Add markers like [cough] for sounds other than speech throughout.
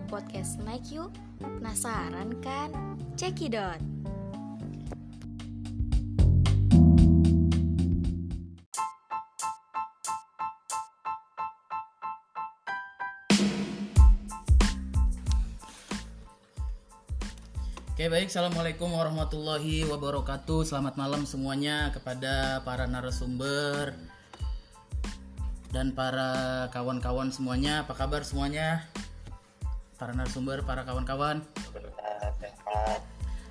di podcast Nike yuk. Penasaran kan? Cekidot. Oke baik, Assalamualaikum warahmatullahi wabarakatuh Selamat malam semuanya kepada para narasumber Dan para kawan-kawan semuanya Apa kabar semuanya? Para narasumber, para kawan-kawan.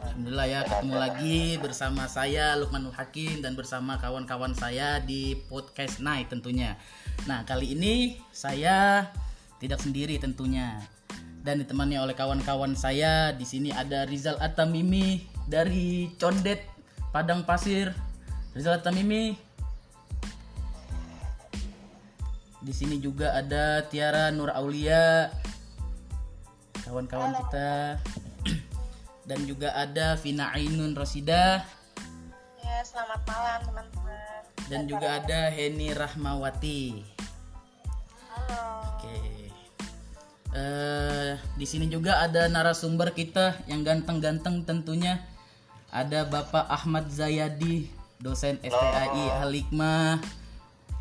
Alhamdulillah. Ya ketemu lagi bersama saya Lukmanul Hakim Dan bersama kawan-kawan saya di Podcast Night tentunya. Nah kali ini saya tidak sendiri tentunya. Dan ditemani oleh kawan-kawan saya di sini ada Rizal Atamimi dari Condet Padang Pasir. Rizal Atamimi. Di sini juga ada Tiara Nur Aulia kawan-kawan kita [clears throat] dan juga ada Vina Ainun Rosida Ya, selamat malam teman-teman. dan juga ada Heni Rahmawati Halo. Oke. Eh, di sini juga ada narasumber kita yang ganteng-ganteng tentunya. Ada Bapak Ahmad Zayadi, dosen STAI Halikmah.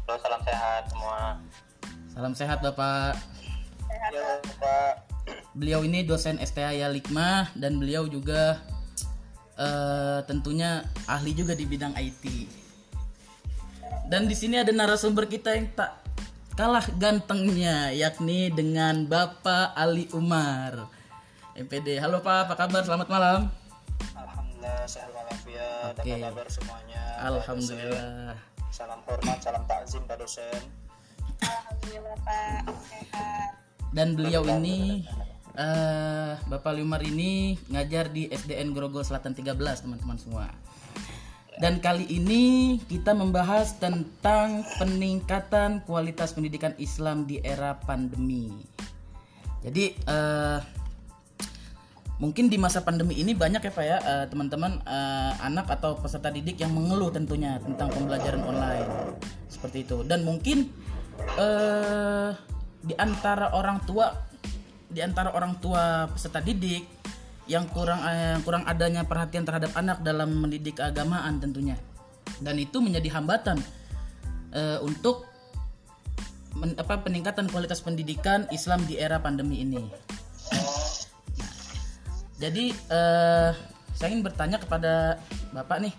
Halo, salam sehat semua. Salam sehat Bapak. Sehat Ya, Pak. Beliau ini dosen STAI Halikmah dan beliau juga eh, tentunya ahli juga di bidang IT. Dan di sini ada narasumber kita yang tak kalah gantengnya yakni dengan Bapak Ali Umar MPD. Halo Pak, apa kabar? Selamat malam. Alhamdulillah sehat walafiat. Oke. Apa kabar semuanya? Alhamdulillah. Salam hormat, salam takzim Pak dosen. Alhamdulillah Pak. Sehat. Dan beliau ini eh Bapak Ali Umar ini ngajar di SDN Grogol Selatan 13, teman-teman semua. Dan kali ini kita membahas tentang peningkatan kualitas pendidikan Islam di era pandemi. Jadi eh, mungkin di masa pandemi ini banyak ya pak ya eh, teman-teman anak atau peserta didik yang mengeluh tentunya tentang pembelajaran online seperti itu. Dan mungkin eh, di antara orang tua, di antara orang tua peserta didik yang kurang eh, yang kurang adanya perhatian terhadap anak dalam mendidik keagamaan tentunya. Dan itu menjadi hambatan eh, untuk men- apa peningkatan kualitas pendidikan Islam di era pandemi ini. Jadi eh, saya ingin bertanya kepada bapak nih,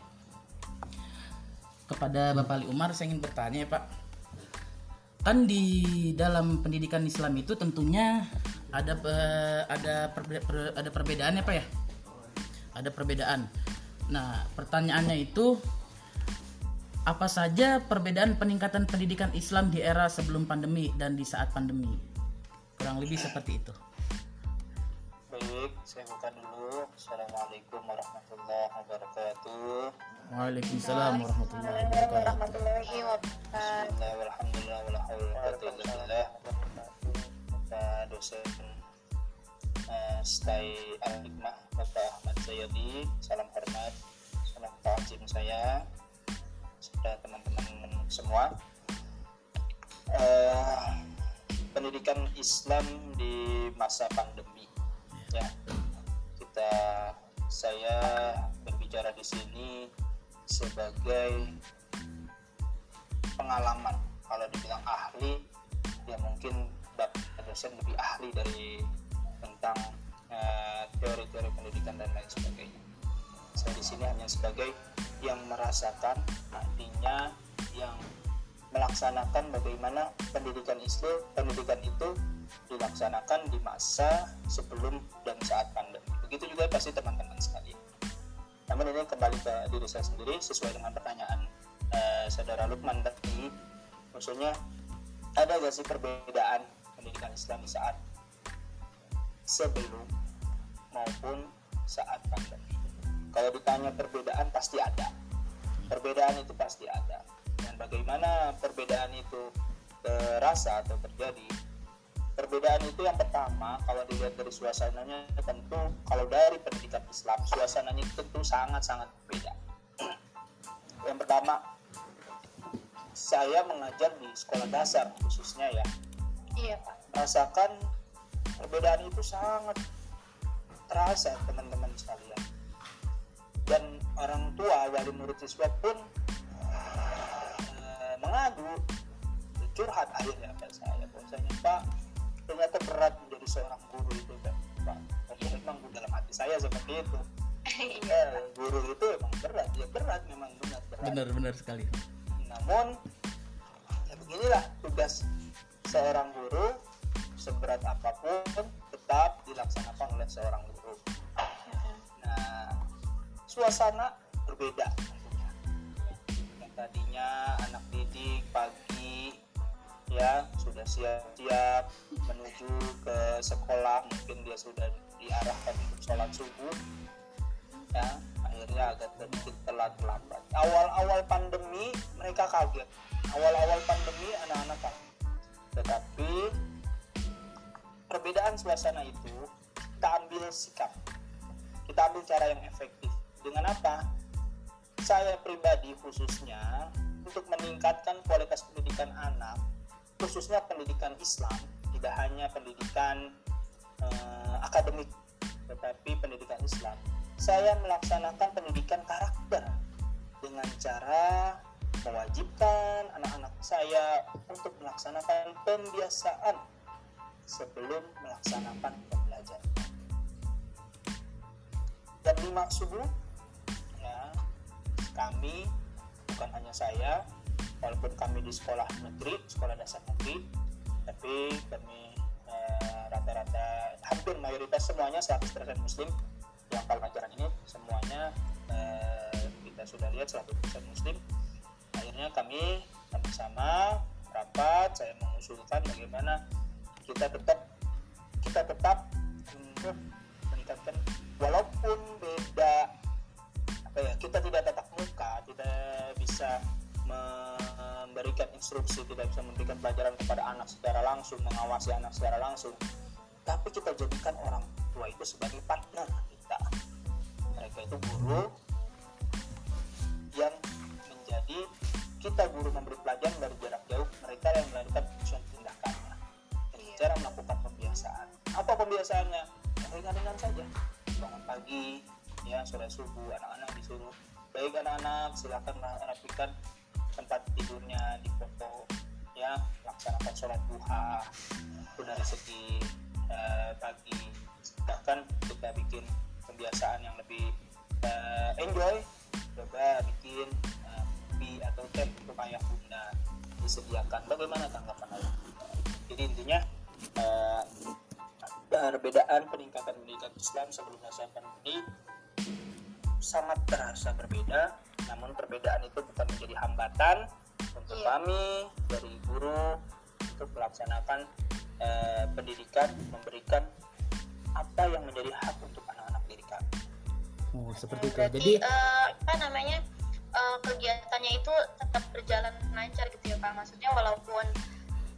kepada bapak Ali Umar, saya ingin bertanya ya pak, kan di dalam pendidikan Islam itu tentunya ada ada perbe- per- ada perbedaan ya pak ya? Ada perbedaan. Nah pertanyaannya itu apa saja perbedaan peningkatan pendidikan Islam di era sebelum pandemi dan di saat pandemi? Kurang lebih seperti itu. Baik, saya buka dulu. Assalamualaikum warahmatullahi wabarakatuh. Waalaikumsalam warahmatullahi wabarakatuh walhamdulillah, wala. Bapak dosen eh, STAI Al-Hikmah, Bapak Ahmad Zayadi, salam hormat, salam takzim saya, serta teman-teman semua. Eh, pendidikan Islam di masa pandemi, ya kita saya berbicara di sini sebagai pengalaman kalau dibilang ahli ya mungkin bapak dosen lebih ahli dari tentang eh, teori-teori pendidikan dan lain sebagainya. Saya di sini hanya sebagai yang merasakan artinya yang melaksanakan bagaimana pendidikan Islam pendidikan itu dilaksanakan di masa sebelum dan saat pandemi. Begitu juga pasti teman-teman sekalian. Namun ini kembali ke diri saya sendiri sesuai dengan pertanyaan eh, saudara Lukman tadi maksudnya ada gak sih perbedaan pendidikan Islam saat sebelum maupun saat pandemi? Kalau ditanya perbedaan pasti ada. Perbedaan itu pasti ada. Dan bagaimana perbedaan itu terasa atau terjadi? Perbedaan itu yang pertama kalau dilihat dari suasananya tentu kalau dari pendidikan Islam suasananya tentu sangat-sangat berbeda. Yang pertama saya mengajar di sekolah dasar khususnya ya. Iya Pak. merasakan perbedaan itu sangat terasa teman-teman sekalian. Dan orang tua wali murid siswa pun eh, mengadu curhat akhirnya ke saya. Bahwasanya pak ternyata berat menjadi seorang guru itu kan pak Tapi memang dalam hati saya seperti itu. [laughs] Eh, guru itu emang berat. Ya berat memang benar berat. Benar-benar sekali. Namun beginilah tugas seorang guru seberat apa pun tetap dilaksanakan oleh seorang guru. Nah suasana berbeda. Yang tadinya anak didik pagi ya sudah siap-siap menuju ke sekolah. Mungkin dia sudah diarahkan untuk sholat subuh ya akhirnya agak sedikit telat lambat awal-awal pandemi mereka kaget. Awal-awal pandemi anak-anak kaget. Tetapi perbedaan suasana itu kita ambil sikap. Kita ambil cara yang efektif. Dengan apa? Saya pribadi khususnya untuk meningkatkan kualitas pendidikan anak khususnya pendidikan Islam tidak hanya pendidikan eh, akademik tetapi pendidikan Islam saya melaksanakan pendidikan karakter dengan cara mewajibkan anak-anak saya untuk melaksanakan pembiasaan sebelum melaksanakan pembelajaran. Dan lima subuh, ya, kami bukan hanya saya, walaupun kami di sekolah negeri, sekolah dasar negeri, tapi kami eh, rata-rata hampir mayoritas semuanya 100% muslim yang eh, kita sudah lihat 100% muslim. Akhirnya kami sama-sama rapat saya mengusulkan bagaimana kita tetap kita tetap untuk meningkatkan walaupun beda apa ya kita tidak tatap muka tidak bisa memberikan instruksi tidak bisa memberikan pelajaran kepada anak secara langsung mengawasi anak secara langsung. Tapi kita jadikan orang tua itu sebagai partner kita. Mereka itu guru kita guru memberi pelajaran dari jarak jauh mereka yang melakukan fungsi tindakannya. Dengan cara melakukan pembiasaan. Apa pembiasaannya? Yang ringan-ringan saja. Bangun pagi ya sore subuh anak-anak disuruh. Baik anak-anak silakan rapikan tempat tidurnya di foto ya laksanakan sholat duha dari segi eh, pagi. Bahkan kita bikin kebiasaan yang lebih eh, enjoy coba bikin kopi atau teh untuk ayah bunda disediakan. Bagaimana tanggapan ayah jadi intinya eh, perbedaan peningkatan pendidikan Islam sebelum masa pandemi sangat terasa berbeda namun perbedaan itu bukan menjadi hambatan untuk Iya. kami dari guru untuk melaksanakan eh, pendidikan memberikan apa yang menjadi hak untuk anak-anak didik kami. Oh seperti itu. Berarti jadi eh, apa namanya eh, kegiatannya itu tetap berjalan lancar gitu ya Pak. Maksudnya walaupun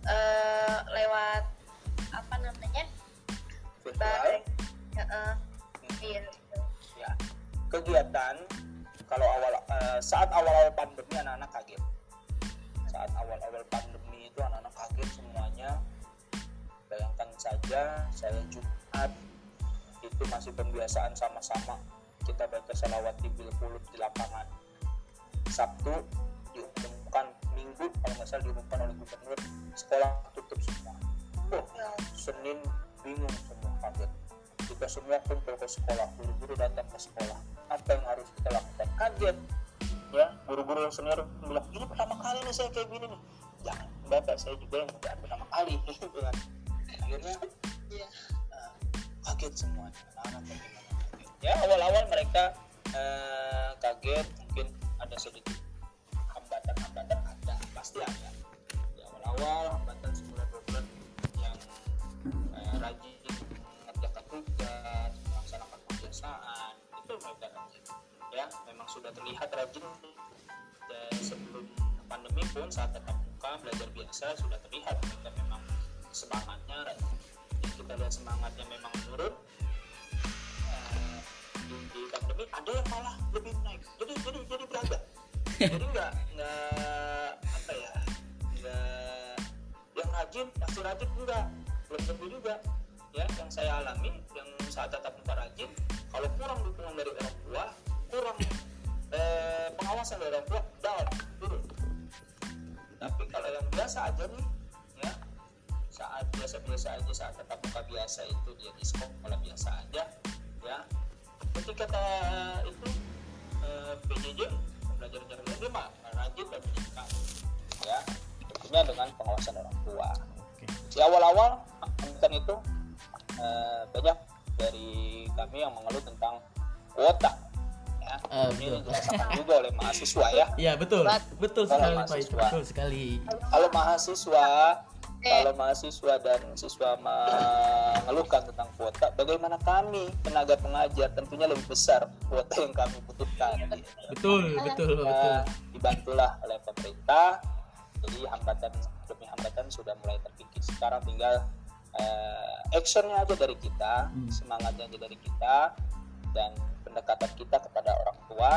eh, lewat apa namanya bareng, ya, eh, iya, ya. Kegiatan kalau awal eh, saat awal-awal pandemi anak-anak kaget. Saat awal-awal pandemi itu anak-anak kaget semuanya. Bayangkan saja saya Jumat itu masih pembiasaan sama-sama. Kita baca salawat di Bilkulut di lapangan Sabtu diumumkan Minggu kalau nggak salah diumumkan oleh gubernur sekolah tutup semua. Oh, Ya, Senin bingung semua kaget. Kita semua kumpul ke sekolah guru-guru datang ke sekolah. Apa yang harus kita lakukan? Kaget. Ya guru-guru yang senior bilang ini pertama kali nih saya kayak gini nih. Jangan bapak saya juga yang bukan pertama kali. [laughs] Gitu kan. Akhirnya eh, kaget semuanya anak-anak ya awal-awal mereka eh, kaget mungkin ada sedikit hambatan-hambatan ada pasti ada. Di awal-awal hambatan sebulan dua bulan yang eh, rajin mengerjakan tugas melaksanakan pembiasaan itu mereka ya memang sudah terlihat rajin. Dan sebelum pandemi pun saat tetap muka belajar biasa sudah terlihat mereka memang semangatnya rajin. Kita lihat semangatnya memang menurun di, pandemi ada yang malah lebih naik. Jadi jadi jadi beragam jadi nggak nggak apa ya nggak yang rajin pasti rajin enggak. Belum tentu juga. Ya yang saya alami yang saat tatap muka rajin kalau kurang dukungan dari orang tua kurang eh, pengawasan dari orang tua down turun. Tapi kalau yang biasa aja nih ya saat biasa-biasa aja saat tatap muka biasa itu dia di sekolah biasa aja ya ketika kita itu eh, PJJ belajar dia mah rajin dan pendidikan ya tentunya dengan pengawasan orang tua Oke. di awal-awal kan itu eh, banyak dari kami yang mengeluh tentang kuota ya Ah, ini betul. dirasakan juga oleh mahasiswa ya Iya betul, betul Kalau sekali Pak itu, mahasiswa. betul sekali. kalau mahasiswa kalau mahasiswa dan siswa mengeluhkan tentang kuota bagaimana kami tenaga pengajar tentunya lebih besar kuota yang kami butuhkan Betul, betul, betul. ya, dibantulah oleh pemerintah jadi hambatan demi hambatan sudah mulai terkikis sekarang tinggal eh, actionnya aja dari kita Hmm. semangatnya aja dari kita dan pendekatan kita kepada orang tua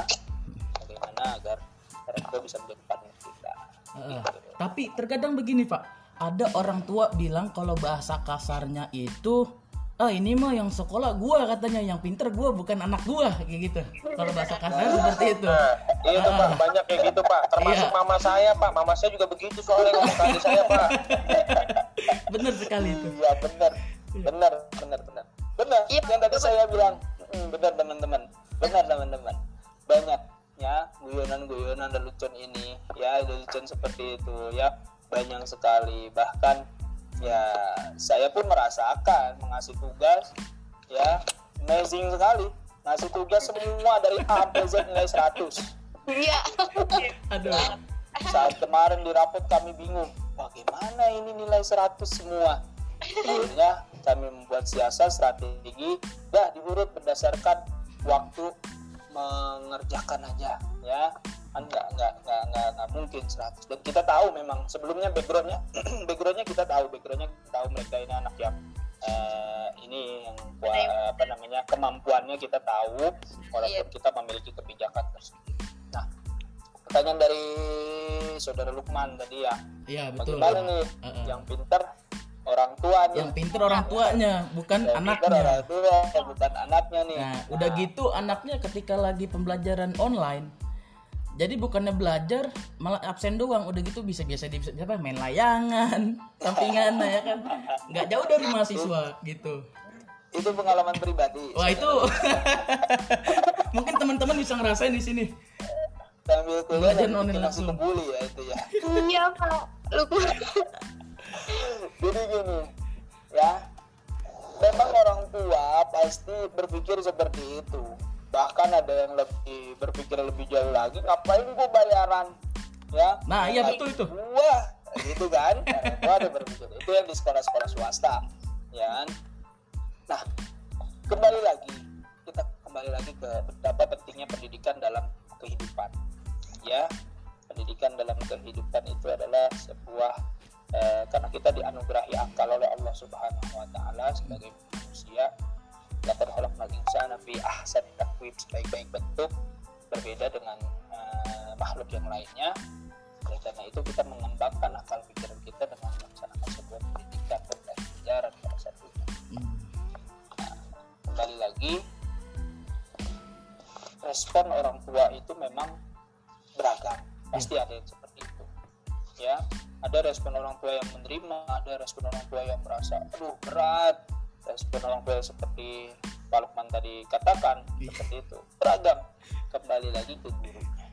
bagaimana agar orang tua bisa menjadi partner kita. Gitu. Tapi terkadang begini Pak, ada orang tua bilang kalau bahasa kasarnya itu, ah ini mah yang sekolah gua katanya, yang pinter gua bukan anak gua kayak gitu. Kalau bahasa kasar seperti itu. Nah, iya tuh pak, banyak kayak gitu pak. Termasuk Iya. mama saya pak, mama saya juga begitu soalnya ngomong ke adik saya pak. [laughs] Bener sekali itu. Iya benar, benar, benar, benar, benar. Iya, yang tadi saya bilang, "Mm, benar teman-teman, benar teman-teman. Banyak ya guyonan-guyonan lelucon ini, ya lelucon seperti itu, ya banyak sekali. Bahkan ya saya pun merasakan mengasih tugas, ya amazing sekali. Ngasih tugas semua dari A sampai Z nilai 100 Iya. Aduh. saat kemarin di rapot kami bingung bagaimana ini nilai 100 semua akhirnya kami membuat siasat strategi dah diurut berdasarkan waktu mengerjakan aja ya kan nggak nggak nggak nggak nggak mungkin 100 dan kita tahu memang sebelumnya backgroundnya [clears throat] backgroundnya kita tahu backgroundnya kita tahu mereka ini anak yang eh, ini yang kua- apa namanya kemampuannya kita tahu walaupun kita memiliki kebijakan tersebut nah pertanyaan dari saudara Lukman tadi ya. Iya betul. bagaimana nih? Heeh. yang pinter orang tua nih Yang pinter orang tuanya, bukan yang pinter anaknya. orang tua bukan anaknya nih. Nah, udah gitu anaknya ketika lagi pembelajaran online, jadi bukannya belajar malah absen doang. Udah gitu bisa biasa di apa main layangan, [laughs] sampingan ya kan, nggak jauh dari mahasiswa gitu. itu pengalaman pribadi Wah itu [laughs] mungkin teman-teman bisa ngerasain di sini. sambil kuliah Belajar online langsung. kebuli ya itu ya Iya pak. Lukman. jadi gini ya memang orang tua pasti berpikir seperti itu bahkan ada yang lebih berpikir lebih jauh lagi ngapain gua bayaran ya? Nah, iya, Ngapain betul itu. gua gitu kan? Orang tua ada berpikir itu yang di sekolah-sekolah swasta ya kan? Nah kembali lagi kita kembali lagi ke betapa pentingnya pendidikan dalam kehidupan ya? Pendidikan dalam kehidupan itu adalah sebuah eh, karena kita dianugerahi akal oleh Allah Subhanahu wa taala sebagai manusia laqad khalaqnal insana fi ahsani taqwim sebaik-baik bentuk. Berbeda dengan eh, makhluk yang lainnya. Oleh karena itu kita mengembangkan akal pikiran kita dengan melaksanakan sebuah pendidikan pembelajaran pada saat itu. Hmm. kembali lagi respon orang tua itu memang beragam. Pasti ada yang seperti itu. Ya ada respon orang tua yang menerima ada respon orang tua yang merasa aduh berat yang seperti Pak Lukman tadi katakan Iya. seperti itu. Beragam. Kembali lagi ke gurunya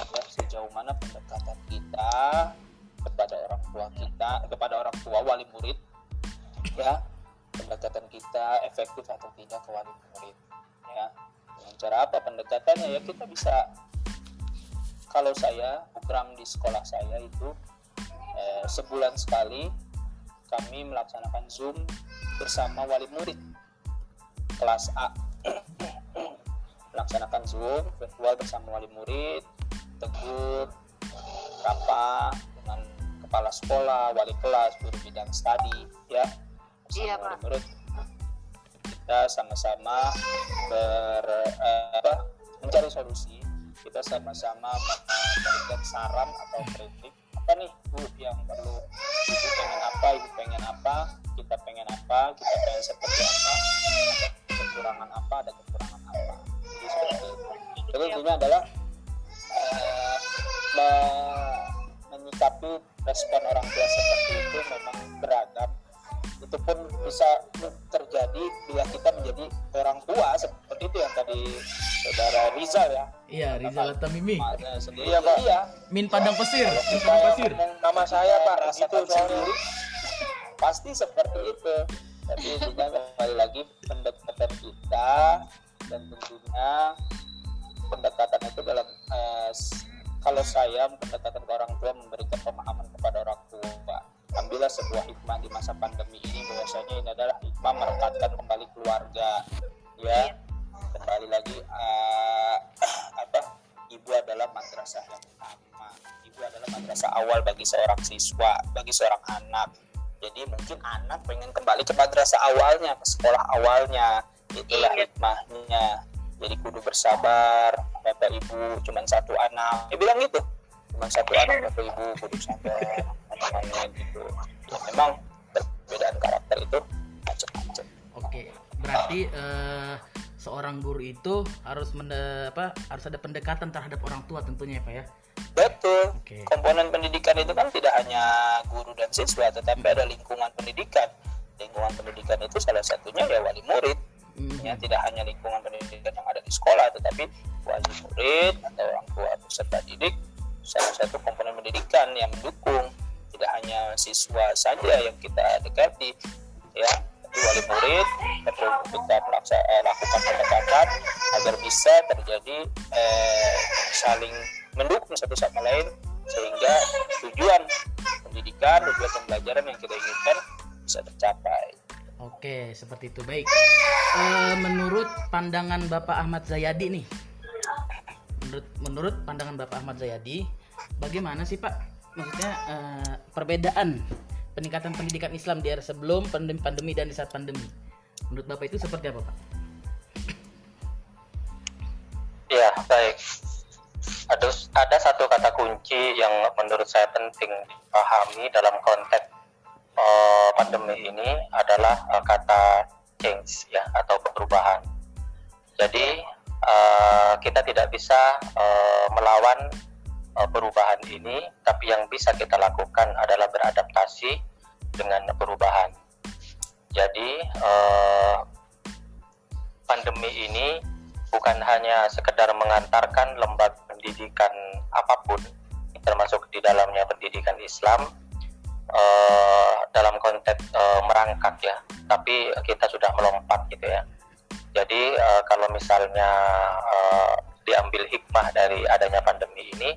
ya sejauh mana pendekatan kita kepada orang tua kita kepada orang tua wali murid ya? Pendekatan kita efektif atau tidak ke wali murid ya? Dengan cara apa pendekatannya? Ya kita bisa kalau saya program di sekolah saya itu eh, sebulan sekali kami melaksanakan zoom bersama wali murid. Kelas A. Melaksanakan zoom virtual bersama wali murid tegur rapa dengan kepala sekolah wali kelas guru bidang studi ya. Bersama Iya, wali Pak. murid. Kita sama-sama ber eh, apa, mencari solusi. Kita sama-sama memberikan saran atau kritik. Apa nih bu yang perlu? Ibu pengen apa ibu pengen apa kita pengen apa kita pengen seperti apa ada kekurangan apa ada kekurangan apa jadi seperti itu jadi intinya adalah eh, me- menyikapi respon orang tua seperti itu memang beragam itu pun bisa terjadi bila kita menjadi orang tua seperti itu yang tadi saudara Rizal ya Iya, Rizal Tamimi. Maknya sendiri Iya, Pak. iya Min Padang Pesir, Min Padang Pesir. Nama saya, Pak. rasakan Itu soalnya. sendiri pasti seperti itu. Tapi intinya kembali lagi pendekatan kita dan tentunya pendekatan itu dalam eh, kalau saya pendekatan ke orang tua memberikan pemahaman kepada orang tua. Ambillah sebuah hikmah di masa pandemi ini bahwasanya ini adalah hikmah merekatkan kembali keluarga. Ya kembali lagi eh, [clears throat] apa ibu adalah madrasah yang utama. Ibu adalah madrasah awal bagi seorang siswa bagi seorang anak jadi mungkin anak pengen kembali ke madrasah awalnya ke sekolah awalnya. Itulah Iya. hikmahnya. Jadi kudu bersabar bapak ibu cuman satu anak. Dia bilang gitu cuman satu anak bapak ibu kudu sabar namanya gitu. Ya memang perbedaan karakter itu macam-macam. Oke, berarti eh, seorang guru itu harus mende- apa harus ada pendekatan terhadap orang tua tentunya ya, Pak ya. betul Oke. komponen pendidikan itu kan tidak hanya guru dan siswa tetapi ada lingkungan pendidikan lingkungan pendidikan itu salah satunya ya wali murid Mhm. ya tidak hanya lingkungan pendidikan yang ada di sekolah tetapi wali murid atau orang tua peserta didik salah satu komponen pendidikan yang mendukung tidak hanya siswa saja yang kita dekati ya tapi wali murid perlu kita melaksa- eh, lakukan pendekatan agar bisa terjadi eh, saling mendukung satu sama lain sehingga tujuan pendidikan tujuan pembelajaran yang kita inginkan bisa tercapai Oke, seperti itu. Baik. Eh, menurut pandangan Bapak Ahmad Zayadi nih. Menurut menurut pandangan Bapak Ahmad Zayadi, bagaimana sih, Pak? Maksudnya eh, perbedaan peningkatan pendidikan Islam di era sebelum pandemi, pandemi dan di saat pandemi. Menurut Bapak itu seperti apa, Pak? Ya, baik. Ada, ada satu kata kunci yang menurut saya penting dipahami dalam konteks eh, pandemi ini adalah eh, kata change ya atau perubahan. Jadi eh, kita tidak bisa eh, melawan eh, perubahan ini, tapi yang bisa kita lakukan adalah beradaptasi dengan perubahan. Jadi eh, pandemi ini bukan hanya sekedar mengantarkan lembaga pendidikan apa pun, termasuk di dalamnya pendidikan Islam, eh, dalam konteks eh, merangkak ya, tapi kita sudah melompat gitu ya. Jadi eh, kalau misalnya eh, diambil hikmah dari adanya pandemi ini,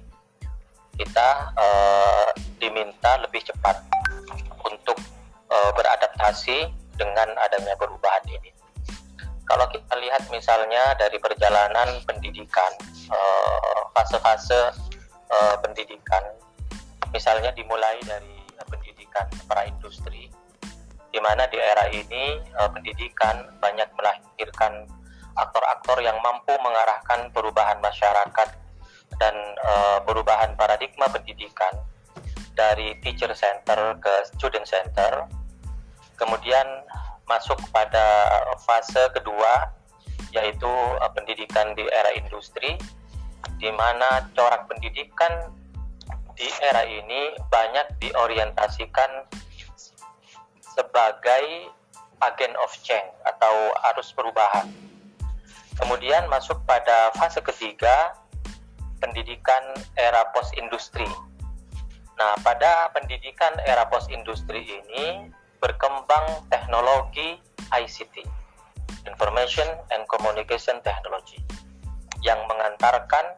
kita eh, diminta lebih cepat untuk eh, beradaptasi dengan adanya perubahan ini. Kalau kita lihat misalnya dari perjalanan pendidikan eh, fase-fase eh, pendidikan misalnya dimulai dari pendidikan para industri di mana di era ini eh, pendidikan banyak melahirkan aktor-aktor yang mampu mengarahkan perubahan masyarakat dan eh, perubahan paradigma pendidikan dari teacher center ke student center kemudian masuk pada fase kedua yaitu uh, pendidikan di era industri di mana corak pendidikan di era ini banyak diorientasikan sebagai agen of change atau arus perubahan. Kemudian masuk pada fase ketiga pendidikan era post industri. Nah, pada pendidikan era post industri ini berkembang teknologi ICT, Information and Communication Technology, yang mengantarkan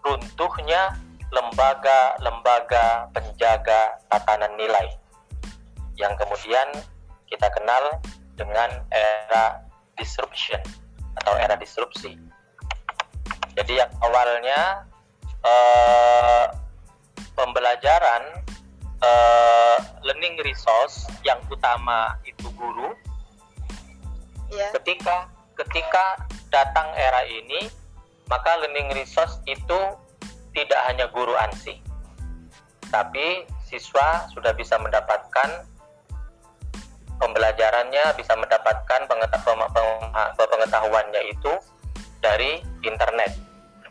runtuhnya lembaga-lembaga penjaga tatanan nilai, yang kemudian kita kenal dengan era disruption atau era disrupsi. Jadi yang awalnya eh, pembelajaran uh, learning resource yang utama itu guru ya ketika ketika datang era ini maka learning resource itu tidak hanya guru ansi tapi siswa sudah bisa mendapatkan pembelajarannya bisa mendapatkan pengetahuannya itu dari internet.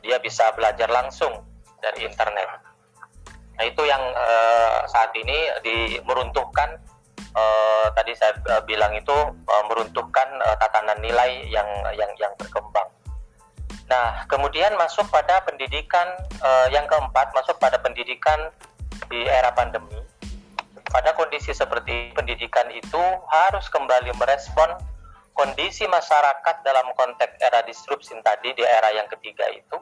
Dia bisa belajar langsung dari internet. Nah itu yang eh, saat ini di meruntuhkan eh, tadi saya eh, bilang itu eh, meruntuhkan eh, tatanan nilai yang yang yang berkembang. Nah kemudian masuk pada pendidikan eh, yang keempat masuk pada pendidikan di era pandemi. Pada kondisi seperti pendidikan itu harus kembali merespon kondisi masyarakat dalam konteks era disrupsi tadi di era yang ketiga itu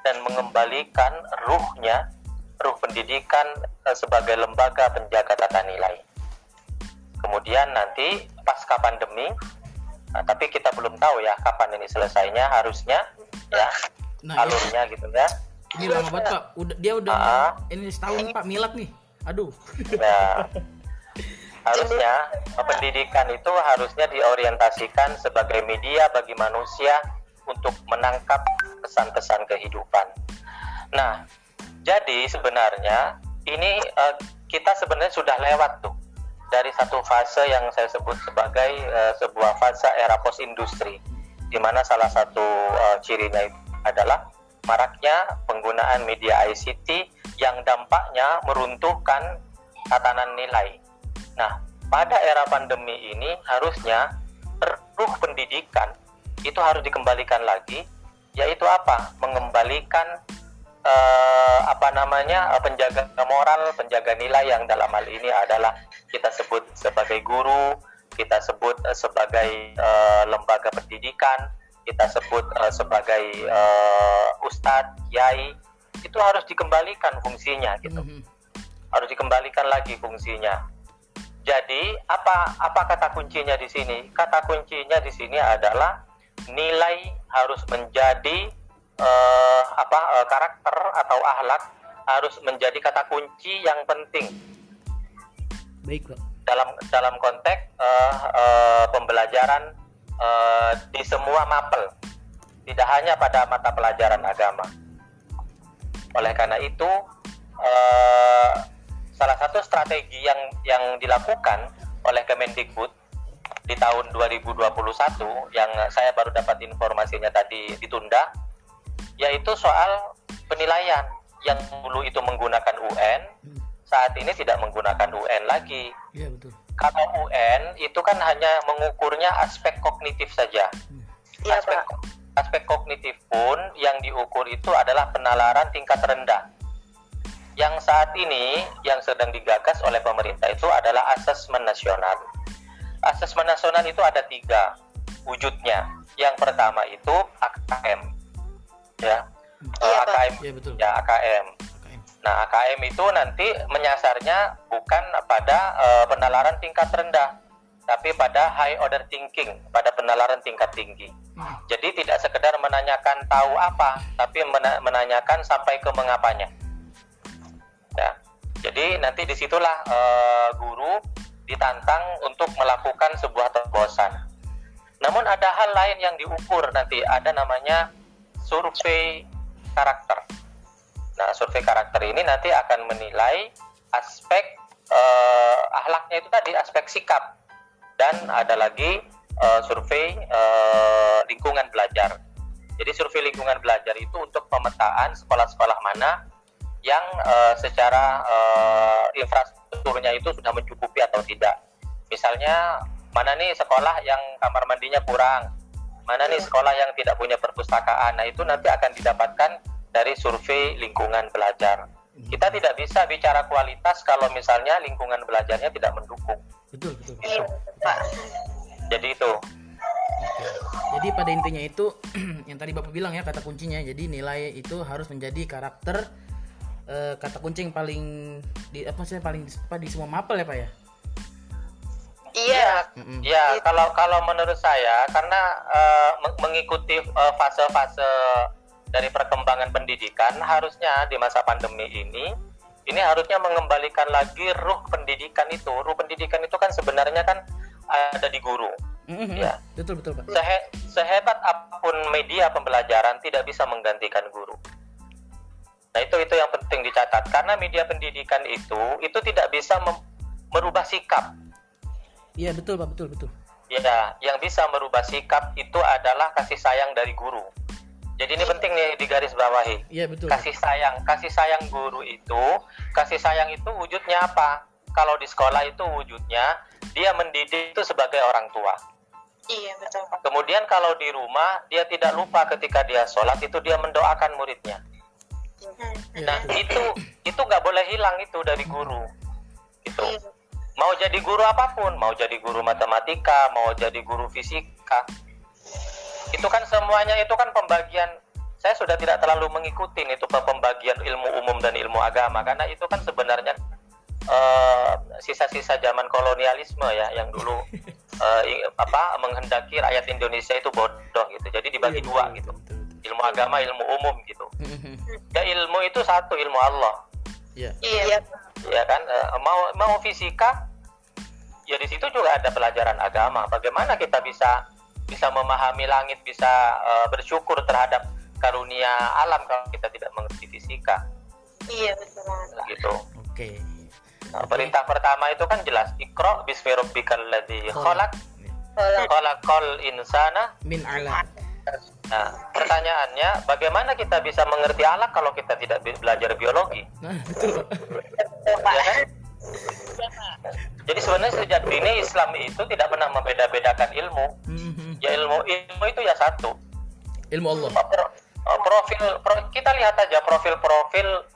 dan mengembalikan ruhnya ruh pendidikan eh, sebagai lembaga penjaga tata nilai. Kemudian nanti pasca pandemi, nah, tapi kita belum tahu ya kapan ini selesainya harusnya ya Nah, iya. alurnya gitu ya. ini lama banget pak. Udah dia udah Ah. ini setahun pak milad nih. Aduh. Nah, harusnya pendidikan itu harusnya diorientasikan sebagai media bagi manusia untuk menangkap pesan-pesan kehidupan. Nah, jadi sebenarnya ini eh, kita sebenarnya sudah lewat tuh dari satu fase yang saya sebut sebagai eh, sebuah fase era post industri, di mana salah satu eh, cirinya adalah maraknya penggunaan media ICT yang dampaknya meruntuhkan tatanan nilai. Nah, pada era pandemi ini harusnya ruh pendidikan itu harus dikembalikan lagi, yaitu apa? Mengembalikan eh, apa namanya eh, penjaga moral, penjaga nilai yang dalam hal ini adalah kita sebut sebagai guru, kita sebut eh, sebagai eh, lembaga pendidikan, kita sebut eh, sebagai eh, ustadz, kiai, itu harus dikembalikan fungsinya gitu Mhm. harus dikembalikan lagi fungsinya. Jadi apa apa kata kuncinya di sini? Kata kuncinya di sini adalah nilai harus menjadi eh, apa eh, karakter atau ahlak harus menjadi kata kunci yang penting Baik pak. dalam dalam konteks eh, eh, pembelajaran eh, di semua mapel, tidak hanya pada mata pelajaran agama. Oleh karena itu, eh, salah satu strategi yang yang dilakukan oleh Kemendikbud di tahun 2021 yang saya baru dapat informasinya tadi ditunda, yaitu soal penilaian yang dulu itu menggunakan UN, saat ini tidak menggunakan UN lagi Iya betul. kalau UN itu kan hanya mengukurnya aspek kognitif saja. Iya, aspek, Pak. aspek kognitif pun yang diukur itu adalah penalaran tingkat rendah. Yang saat ini yang sedang digagas oleh pemerintah itu adalah asesmen nasional. Asesmen nasional itu ada tiga wujudnya. Yang pertama itu AKM, ya, Iya, Eh, Pak. AKM, Iya betul. ya AKM. AKM. Nah, AKM itu nanti menyasarnya bukan pada eh, penalaran tingkat rendah, tapi pada high order thinking, pada penalaran tingkat tinggi. Hmm. Jadi tidak sekedar menanyakan tahu apa, tapi mena- menanyakan sampai ke mengapanya. Ya. Jadi nanti di situlah eh, guru ditantang untuk melakukan sebuah terobosan. Namun ada hal lain yang diukur nanti, ada namanya survei karakter. Nah, survei karakter ini nanti akan menilai aspek eh, ahlaknya itu tadi, aspek sikap. Dan ada lagi eh, survei eh, lingkungan belajar. Jadi survei lingkungan belajar itu untuk pemetaan sekolah-sekolah mana yang eh, secara eh, infrastrukturnya itu sudah mencukupi atau tidak. Misalnya mana nih sekolah yang kamar mandinya kurang, mana nih sekolah yang tidak punya perpustakaan. Nah itu nanti akan didapatkan dari survei lingkungan belajar. Kita tidak bisa bicara kualitas kalau misalnya lingkungan belajarnya tidak mendukung. Betul betul. Iya, Pak. Jadi itu. Jadi pada intinya itu [clears throat] yang tadi bapak bilang ya kata kuncinya. Jadi nilai itu harus menjadi karakter eh, kata kunci yang paling di apa sih paling apa di semua mapel ya pak ya. Iya. Mm-mm. Ya, kalau kalau menurut saya karena meng- mengikuti eh, fase-fase dari perkembangan pendidikan harusnya di masa pandemi ini ini harusnya mengembalikan lagi ruh pendidikan itu. Ruh pendidikan itu kan sebenarnya kan ada di guru. Mm-mm. Ya. Betul betul pak. Sehe- sehebat apa pun media pembelajaran tidak bisa menggantikan guru. Nah, itu itu yang penting dicatat karena media pendidikan itu itu tidak bisa mem- merubah sikap Iya betul pak betul betul. Ya, yang bisa merubah sikap itu adalah kasih sayang dari guru. Jadi ini penting nih digaris bawahi. Iya betul. Kasih sayang, kasih sayang guru itu, kasih sayang itu wujudnya apa? Kalau di sekolah itu wujudnya dia mendidik itu sebagai orang tua. Iya betul Pak. Kemudian kalau di rumah dia tidak lupa ketika dia sholat itu dia mendoakan muridnya. Hmm. Iya, Nah betul. itu itu nggak boleh hilang itu dari guru. Itu Iya. Mau jadi guru apa pun, mau jadi guru matematika, mau jadi guru fisika, itu kan semuanya itu kan pembagian. Saya sudah tidak terlalu mengikuti itu pembagian ilmu umum dan ilmu agama karena itu kan sebenarnya eh, sisa-sisa zaman kolonialisme ya yang dulu [laughs] ing- apa menghendaki rakyat Indonesia itu bodoh gitu. Jadi dibagi Iya, dua gitu. Ilmu agama, ilmu umum gitu. [laughs] Ya ilmu itu satu ilmu Allah Iya. Iya. ya kan Eh, mau mau fisika ya di situ juga ada pelajaran agama bagaimana kita bisa bisa memahami langit bisa eh, bersyukur terhadap karunia alam kalau kita tidak mengerti fisika Iya betul Pak. gitu Oke. Nah, perintah pertama itu kan jelas ikro bismi rabbikal ladzi khalaq khalaqal insana Min alam. Nah pertanyaannya bagaimana kita bisa mengerti alam kalau kita tidak belajar biologi Nah ya kan? Jadi sebenarnya sejak dini Islam itu tidak pernah membeda-bedakan ilmu. Mhm. Ya ilmu ilmu itu ya satu. Ilmu Allah. Pro- eh, profil pro- kita lihat aja profil-profil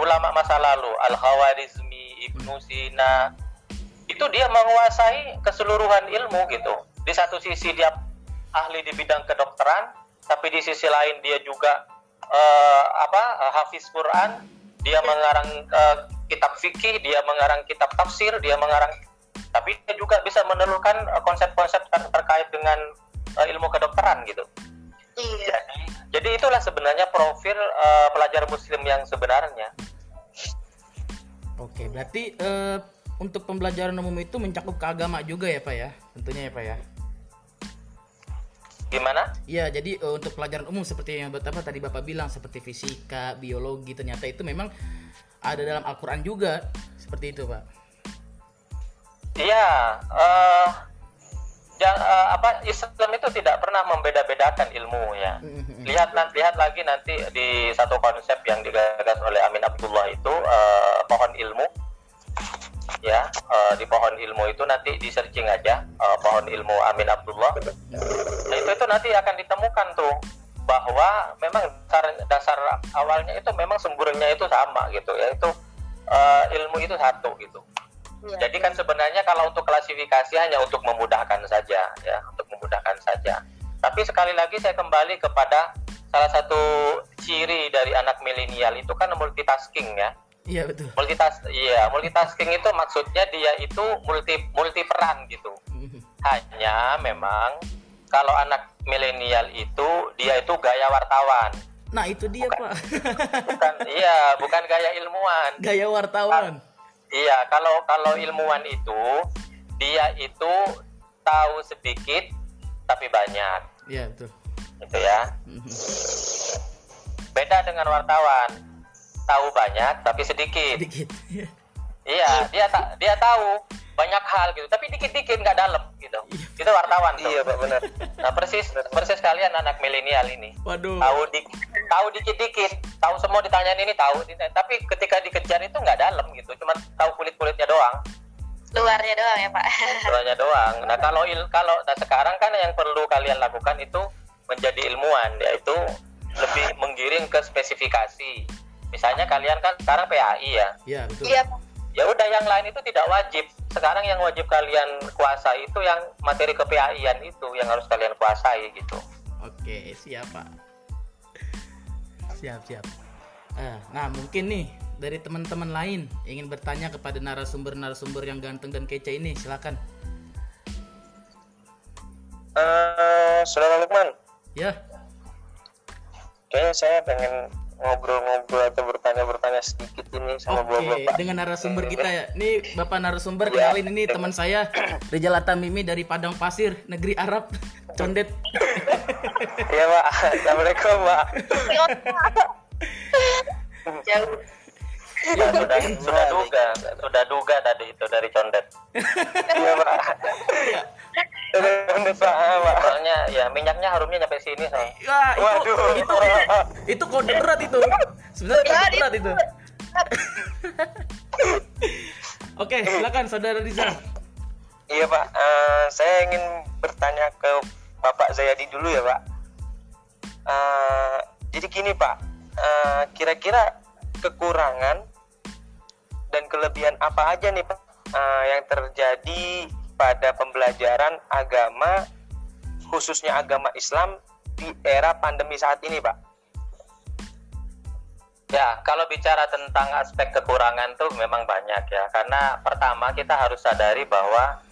ulama masa lalu Al Khawarizmi, Ibnu Sina itu dia menguasai keseluruhan ilmu gitu. Di satu sisi dia ahli di bidang kedokteran, tapi di sisi lain dia juga eh, apa eh, hafiz Quran, dia mengarang eh, kitab fikih, dia mengarang kitab tafsir, dia mengarang tapi dia juga bisa menelurkan konsep-konsep ter- terkait dengan eh, ilmu kedokteran gitu. Iya. Jadi, jadi itulah sebenarnya profil eh, pelajar muslim yang sebenarnya. Oke, berarti eh, untuk pembelajaran umum itu mencakup ke agama juga ya pak ya? Tentunya ya pak ya. Gimana? Iya, jadi eh, untuk pelajaran umum seperti yang apa tadi Bapak bilang seperti fisika, biologi ternyata itu memang ada dalam Al-Qur'an juga. Seperti itu, Pak. Iya, eh ja- eh, apa Islam itu tidak pernah membeda-bedakan ilmu ya. Mhm. Lihat nanti lihat lagi nanti di satu konsep yang digagas oleh Amin Ya, eh, di pohon ilmu itu nanti di searching aja eh, pohon ilmu Amin Abdullah. Nah, itu itu nanti akan ditemukan tuh bahwa memang dasar dasar awalnya itu memang sumbernya itu sama gitu ya itu eh, ilmu itu satu gitu. Iya. Jadi kan sebenarnya kalau untuk klasifikasi hanya untuk memudahkan saja ya, untuk memudahkan saja. Tapi sekali lagi saya kembali kepada salah satu ciri dari anak milenial itu kan multitasking ya. Iya, betul. Multitas iya, multitasking itu maksudnya dia itu multi multi peran gitu. [laughs] Hanya memang kalau anak milenial itu dia itu gaya wartawan. Nah, itu dia, Pak. Bukan [laughs] iya, bukan gaya ilmuwan. Gaya wartawan. Iya, kalau kalau ilmuwan itu dia itu tahu sedikit tapi banyak, Iya, betul. gitu ya. [laughs] Beda dengan wartawan, tahu banyak tapi sedikit. Sedikit. Iya, dia tak dia tahu banyak hal gitu, tapi dikit-dikit nggak dalam gitu. Itu wartawan tuh. Iya pak benar. Nah persis persis kalian anak milenial ini. Waduh. Tahu di tahu dikit-dikit, tahu semua ditanyain ini tahu, tapi ketika dikejar itu nggak dalam gitu, cuma tahu kulit-kulitnya doang. Luarnya doang ya Pak. Caranya doang. Nah kalau il, kalau nah sekarang kan yang perlu kalian lakukan itu menjadi ilmuwan, yaitu lebih menggiring ke spesifikasi. Misalnya kalian kan sekarang PAI ya, Iya, betul. Iya ya udah yang lain itu tidak wajib. Sekarang yang wajib kalian kuasai itu yang materi ke PAI-an itu yang harus kalian kuasai gitu. Oke, siap Pak. Siap, siap. Eh, nah, mungkin nih dari teman-teman lain ingin bertanya kepada narasumber-narasumber yang ganteng dan kece ini, silakan. Eh, saudara Lukman, Ya, kayaknya saya pengen ngobrol-ngobrol atau bertanya-bertanya sedikit ini sama oke. bapak. Dengan narasumber kita ya. Ini Bapak narasumber kenalin ini teman saya Rizal Atamimi dari Padang Pasir, negeri Arab, Condet. Iya pak, assalamualaikum pak. Jauh ya, sudah, sudah duga, sudah duga tadi itu dari condet. Iya pak. Soalnya ya minyaknya harumnya sampai sini saya. Itu, Waduh. Itu, itu kode berat itu. Sebenarnya kode ya, berat itu. [laughs] Oke, silakan saudara Riza. Iya pak, eh, saya ingin bertanya ke bapak Zayadi dulu ya pak. Eh, jadi gini pak, eh, kira -kira kekurangan dan kelebihan apa aja nih Pak eh, yang terjadi pada pembelajaran agama khususnya agama Islam di era pandemi saat ini Pak? Ya, kalau bicara tentang aspek kekurangan tuh memang banyak ya. Karena pertama kita harus sadari bahwa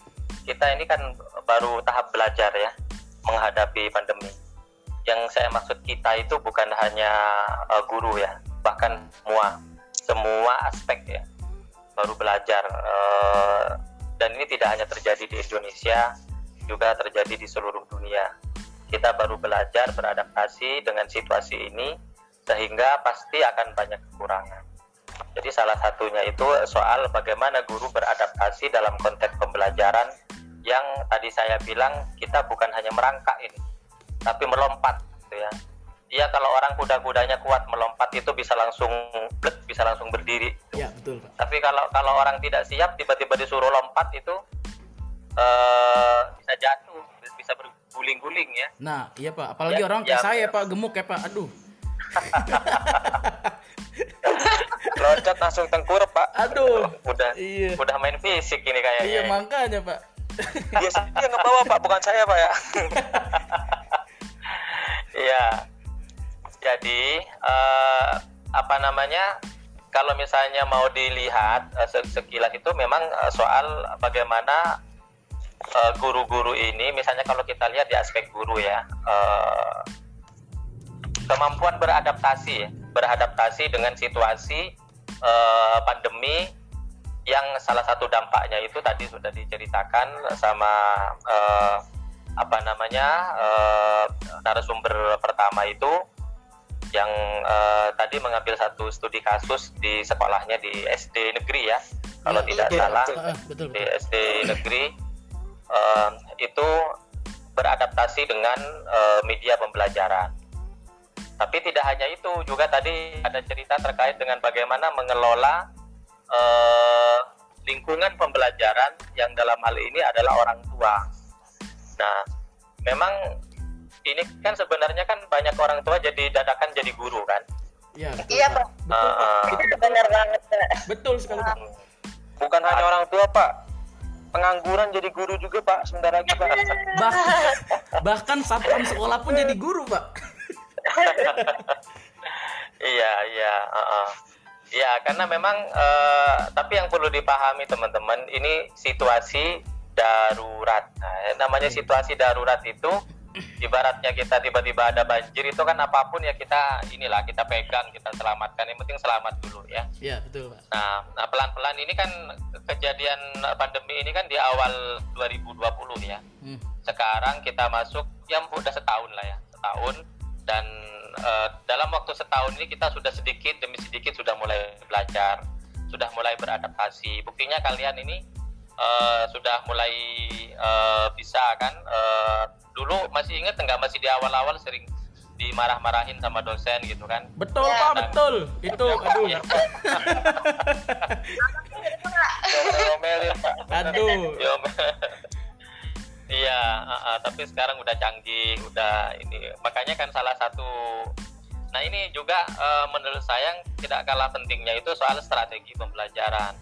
kita ini kan baru tahap belajar ya menghadapi pandemi. Yang saya maksud kita itu bukan hanya uh, guru ya, bahkan semua semua aspek ya baru belajar. Uh, dan ini tidak hanya terjadi di Indonesia, juga terjadi di seluruh dunia. Kita baru belajar beradaptasi dengan situasi ini sehingga pasti akan banyak kekurangan. Jadi salah satunya itu soal bagaimana guru beradaptasi dalam konteks pembelajaran yang tadi saya bilang kita bukan hanya merangkak ini, tapi melompat gitu ya. Iya kalau orang kuda-kudanya kuat melompat itu bisa langsung blek, bisa langsung berdiri. Ya, betul, Pak. Tapi kalau kalau orang tidak siap tiba-tiba disuruh lompat itu eh bisa jatuh, bisa berguling-guling ya. Nah, iya, Pak. Apalagi Ya, orang kayak ya. saya, Pak, gemuk ya, Pak. Aduh. [laughs] Loncat langsung tengkurap Pak. Aduh. Udah Iya. udah main fisik ini kayaknya. Iya, ya. makanya, Pak. Yang ngebawa Pak, bukan saya Pak ya. [laughs] Iya. Jadi eh, apa namanya? Kalau misalnya mau dilihat se- sekilas itu memang eh, soal bagaimana guru-guru ini, misalnya kalau kita lihat di aspek guru ya, eh, kemampuan beradaptasi, ya, beradaptasi dengan situasi eh, pandemi yang salah satu dampaknya itu tadi sudah diceritakan sama eh, apa namanya eh, narasumber pertama itu yang eh, tadi mengambil satu studi kasus di sekolahnya di SD negeri ya kalau Iya, tidak iya, salah betul, ah, betul, di betul. SD negeri eh, itu beradaptasi dengan eh, media pembelajaran. Tapi tidak hanya itu, juga tadi ada cerita terkait dengan bagaimana mengelola eh, lingkungan pembelajaran yang dalam hal ini adalah orang tua. Nah, memang ini kan sebenarnya kan banyak orang tua jadi dadakan jadi guru kan. Iya, betul, Iya, Pak. Betul, Pak. Ah, Itu benar banget Pak. betul sekali, Pak. Bukan hanya orang tua Pak, pengangguran jadi guru juga Pak sebentar lagi Pak. Bahkan, bahkan satpam sekolah pun jadi guru, Pak. [laughs] Iya, iya, heeh. Iya, karena memang eh, tapi yang perlu dipahami teman-teman, ini situasi darurat. Nah, namanya situasi darurat itu ibaratnya kita tiba-tiba ada banjir itu kan apa pun ya kita inilah kita pegang, kita selamatkan. Yang penting selamat dulu ya. Iya, betul, Pak. Nah, nah pelan-pelan ini kan kejadian pandemi ini kan di awal 2020 ya Hmm. sekarang kita masuk yang udah setahun lah ya setahun dan eh, dalam waktu setahun ini kita sudah sedikit demi sedikit sudah mulai belajar sudah mulai beradaptasi buktinya kalian ini eh, sudah mulai eh, bisa kan eh, dulu masih ingat nggak masih di awal-awal sering dimarah-marahin sama dosen gitu kan Betul, Ya. Pak, betul. Itu, aduh. Iya. Diomelin Pak. Aduh. Yo, Iya, uh, uh, tapi sekarang udah canggih, udah ini. Makanya kan salah satu Nah, ini juga uh, menurut saya yang tidak kalah pentingnya itu soal strategi pembelajaran.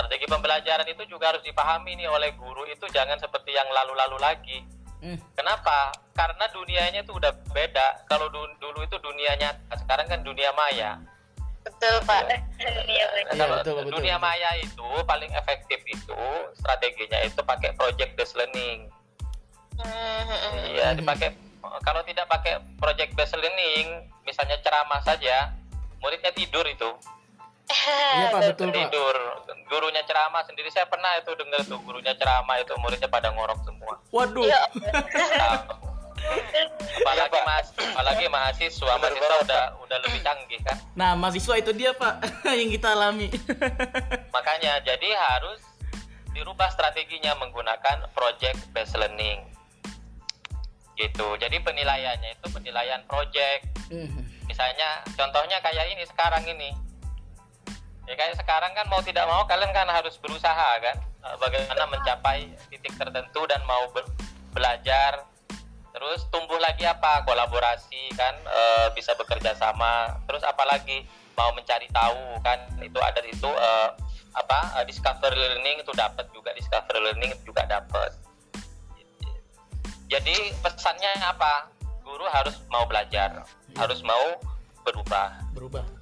Strategi pembelajaran itu juga harus dipahami nih oleh guru itu jangan seperti yang lalu-lalu lagi. Hmm. Kenapa? Karena dunianya itu udah beda. Kalau du- dulu itu dunia nyata, sekarang kan dunia maya. Betul Pak. Iya, [laughs] Pak. Iya, Kalau betul, betul, dunia betul. maya itu paling efektif itu strateginya itu pakai project based learning. Hmm, Iya, dipakai kalau tidak pakai project based learning, misalnya ceramah saja, muridnya tidur itu. [laughs] Iya, Pak, betul, Pak. Tidur. Gurunya ceramah sendiri saya pernah itu dengar tuh gurunya ceramah itu muridnya pada ngorok semua. Waduh. Iya. Nah, [laughs] apalagi mas, apalagi mahasiswa, mahasiswa udah udah lebih canggih kan. Nah, mahasiswa itu dia, Pak, [laughs] yang kita alami. Makanya jadi harus dirubah strateginya menggunakan project based learning. gitu jadi penilaiannya itu penilaian project Mhm. misalnya contohnya kayak ini sekarang ini ya kayak sekarang kan mau tidak mau kalian kan harus berusaha kan. Eh, bagaimana mencapai titik tertentu dan mau be- belajar. Terus tumbuh lagi apa? Kolaborasi kan eh, bisa bekerja sama. Terus apalagi mau mencari tahu kan itu ada di situ eh, apa discover learning itu dapat juga discover learning juga dapat. Jadi pesannya apa? Guru harus mau belajar harus mau berubah. Berubah.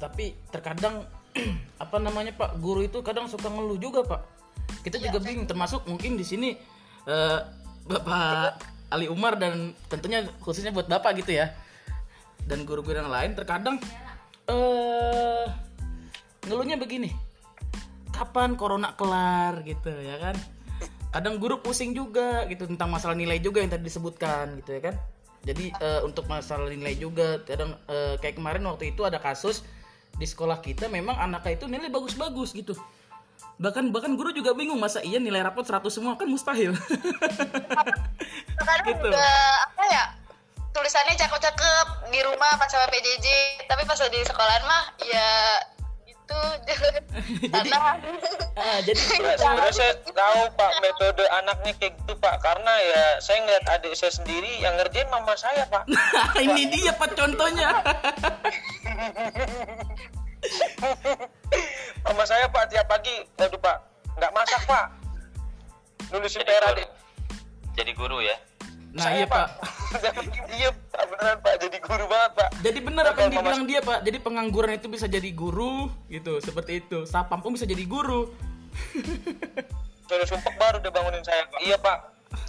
Tapi terkadang [clears throat] apa namanya pak guru itu kadang suka ngeluh juga pak. Kita juga bingung termasuk mungkin di sini eh, bapak Ali Umar dan tentunya khususnya buat bapak gitu ya. Dan guru-guru yang lain terkadang eh ngeluhnya begini. Kapan corona kelar gitu ya kan? Kadang guru pusing juga gitu tentang masalah nilai juga yang tadi disebutkan gitu ya kan? Jadi eh, untuk masalah nilai juga kadang eh, kayak kemarin waktu itu ada kasus di sekolah kita memang anaknya itu nilai bagus-bagus gitu. Bahkan bahkan guru juga bingung masa iya nilai rapot 100 semua? Kan mustahil. Kadang [laughs] Gitu. juga apa ya tulisannya cakep-cakep di rumah pas sama PJJ tapi pas di sekolahan mah ya gitu. [laughs] Karena ah, jadi [laughs] sebenarnya saya tahu Pak metode anaknya kayak gitu Pak. Karena ya saya ngeliat adik saya sendiri yang ngerjain mama saya Pak. [laughs] Ini dia pak contohnya. Mama saya Pak tiap pagi waduh Pak nggak masak Pak. Nulisin jadi PR adik. Jadi guru ya nah saya iya pak. Iya [laughs] Pak beneran Pak. Jadi guru banget Pak. Jadi benar apa yang dibilang dia pak? Jadi pengangguran itu bisa jadi guru gitu. Seperti itu. Sapam pun bisa jadi guru. Sudah sumpek baru dia bangunin saya Pak. Iya Pak.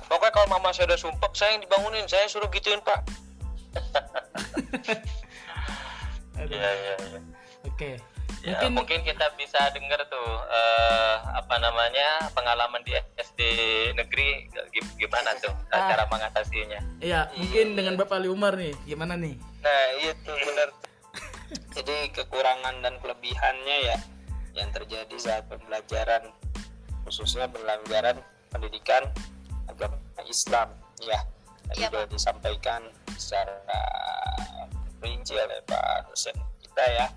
Pokoknya kalau mama saya udah sumpek saya yang dibangunin. Saya suruh gituin Pak. [laughs] [laughs] Iya iya iya. Oke Ya, mungkin mungkin kita bisa dengar tuh eh, apa namanya pengalaman di SD negeri gi- gimana tuh Ah. cara mengatasinya. Iya, mungkin dengan Bapak Ali Umar nih, gimana nih? Nah, itu benar. Jadi kekurangan dan kelebihannya ya yang terjadi saat pembelajaran khususnya pembelajaran pendidikan agama Islam ya. Tadi Iya, sudah disampaikan secara rinci oleh Pak dosen kita ya.